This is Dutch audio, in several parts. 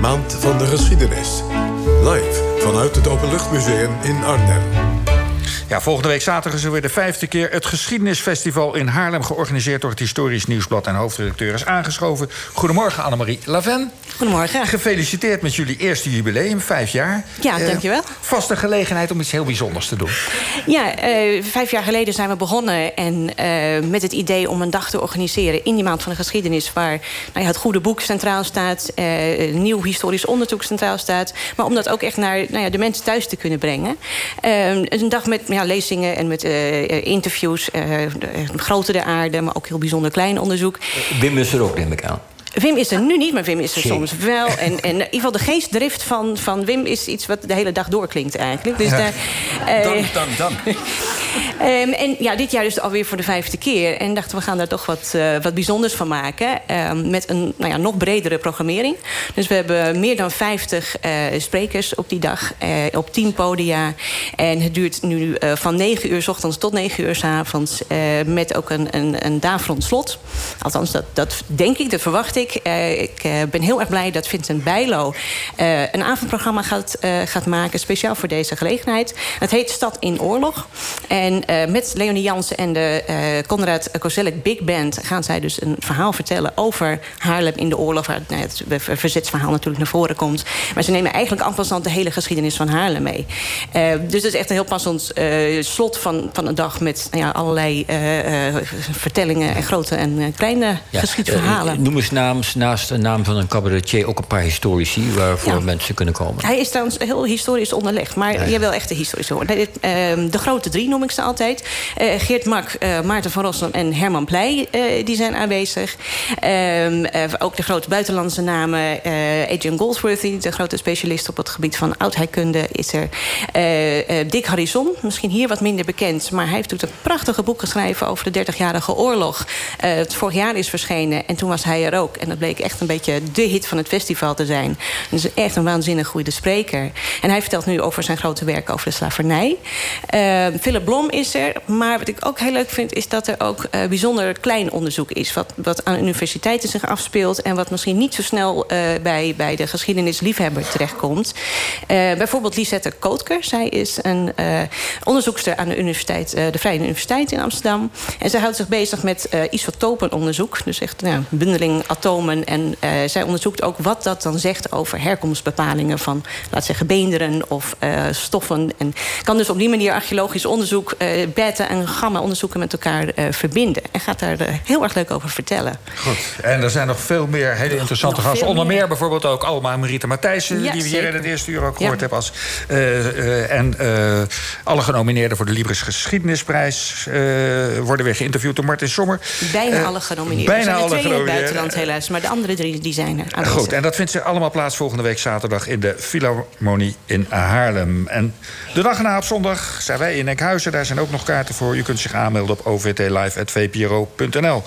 Maand van de Geschiedenis. Live vanuit het Openluchtmuseum in Arnhem. Ja, volgende week zaterdag is er weer de vijfde keer het Geschiedenisfestival in Haarlem... georganiseerd door het Historisch Nieuwsblad en hoofdredacteur is aangeschoven. Goedemorgen, Annemarie Laven. Goedemorgen. Gefeliciteerd met jullie eerste jubileum, vijf jaar. Ja, dankjewel. Uh, vaste gelegenheid om iets heel bijzonders te doen. Ja, uh, vijf jaar geleden zijn we begonnen en, uh, met het idee om een dag te organiseren... in die maand van de geschiedenis, waar nou ja, het goede boek centraal staat... nieuw historisch onderzoek centraal staat... maar om dat ook echt naar nou ja, de mensen thuis te kunnen brengen. een dag met ja, lezingen en met interviews, groter de aarde... maar ook heel bijzonder klein onderzoek. Wim is er ook, neem ik aan. Wim is er nu niet, maar Wim is er soms wel. En, en in ieder geval de geestdrift van, van Wim is iets wat de hele dag doorklinkt eigenlijk. Dus daar, uh, dank, dank, dank. um, en ja, dit jaar dus alweer voor de vijfde keer. En dachten we gaan daar toch wat, uh, wat bijzonders van maken. Um, met een nou ja, nog bredere programmering. Dus we hebben meer dan 50 uh, sprekers op die dag. op 10 podia. En het duurt nu van 9 uur s ochtends tot 9 uur s avonds. met ook een, een, een daverend slot. Althans, dat, dat denk ik, dat verwacht ik. Ik ben heel erg blij dat Vincent Bijlo een avondprogramma gaat, gaat maken... speciaal voor deze gelegenheid. Het heet Stad in Oorlog. En met Leonie Jansen en de Konrad Kozelek Big Band... gaan zij dus een verhaal vertellen over Haarlem in de oorlog... waar nou, het verzetsverhaal natuurlijk naar voren komt. Maar ze nemen eigenlijk afstand de hele geschiedenis van Haarlem mee. dus het is echt een heel passend slot van, van een dag... met nou ja, allerlei vertellingen en grote en kleine ja, geschiedverhalen. noem eens naast de naam van een cabaretier ook een paar historici waarvoor ja. mensen kunnen komen. Hij is trouwens heel historisch onderlegd, maar ja, wil echt de historische horen. De, uh, de grote drie noem ik altijd. Uh, Geert Mak, uh, Maarten van Rossum en Herman Pleij die zijn aanwezig. Ehm, ook de grote buitenlandse namen. Adrian Goldsworthy, de grote specialist op het gebied van oudheidkunde, is er. Dick Harrison, misschien hier wat minder bekend, maar hij heeft natuurlijk een prachtige boek geschreven over de 30-jarige oorlog. het vorig jaar is verschenen en toen was hij er ook. En dat bleek echt een beetje de hit van het festival te zijn. Dus echt een waanzinnig goede spreker. En hij vertelt nu over zijn grote werk over de slavernij. Uh, Philip is er. Maar wat ik ook heel leuk vind... is dat er ook uh, bijzonder klein onderzoek is... Wat, wat aan universiteiten zich afspeelt... en wat misschien niet zo snel uh, bij, bij de geschiedenisliefhebber terechtkomt. bijvoorbeeld Lisette Kootker. Zij is een onderzoekster aan de, universiteit, de Vrije Universiteit in Amsterdam. En zij houdt zich bezig met isotopenonderzoek. Dus echt nou, bundeling atomen en zij onderzoekt ook wat dat dan zegt over herkomstbepalingen van, laat zeggen, beenderen of stoffen. En kan dus op die manier archeologisch onderzoek, uh, beta- en gamma-onderzoeken met elkaar verbinden. En gaat daar heel erg leuk over vertellen. Goed. En er zijn nog veel meer hele interessante gasten. Onder meer. meer bijvoorbeeld ook Alma Marita Matthijssen, ja, die we hier in het eerste uur ook gehoord ja. hebben. Als, en alle genomineerden voor de Libris Geschiedenisprijs worden weer geïnterviewd door Martin Sommer. Bijna alle genomineerden. Bijna alle genomineerden. buitenland helaas. Maar de andere drie die zijn er. Goed, en dat vindt zich allemaal plaats volgende week zaterdag... in de Philharmonie in Haarlem. En de dag erna op zondag zijn wij in Enkhuizen. Daar zijn ook nog kaarten voor. Je kunt zich aanmelden op ovtlive.vpro.nl.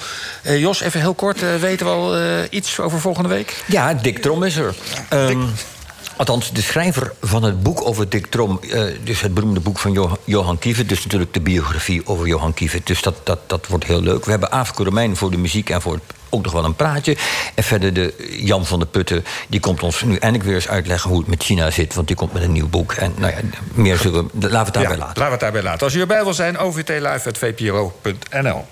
Uh, Jos, even heel kort. Uh, weten we al uh, iets over volgende week? Ja, Dick Trom is er. Ja, um, Althans, de schrijver van het boek over Dick Trom... Uh, dus het beroemde boek van Johan, Johan Kievit... dus natuurlijk de biografie over Johan Kievit. Dus dat, dat, dat wordt heel leuk. We hebben Aafke Romein voor de muziek en voor ook nog wel een praatje. En verder de Jan van der Putten... die komt ons nu eindelijk weer eens uitleggen hoe het met China zit... want die komt met een nieuw boek. En nou ja, meer zullen we... Laten we het daarbij ja, laten. Laten we het daarbij laten. Als u erbij wil zijn, OVT Live, vpro.nl.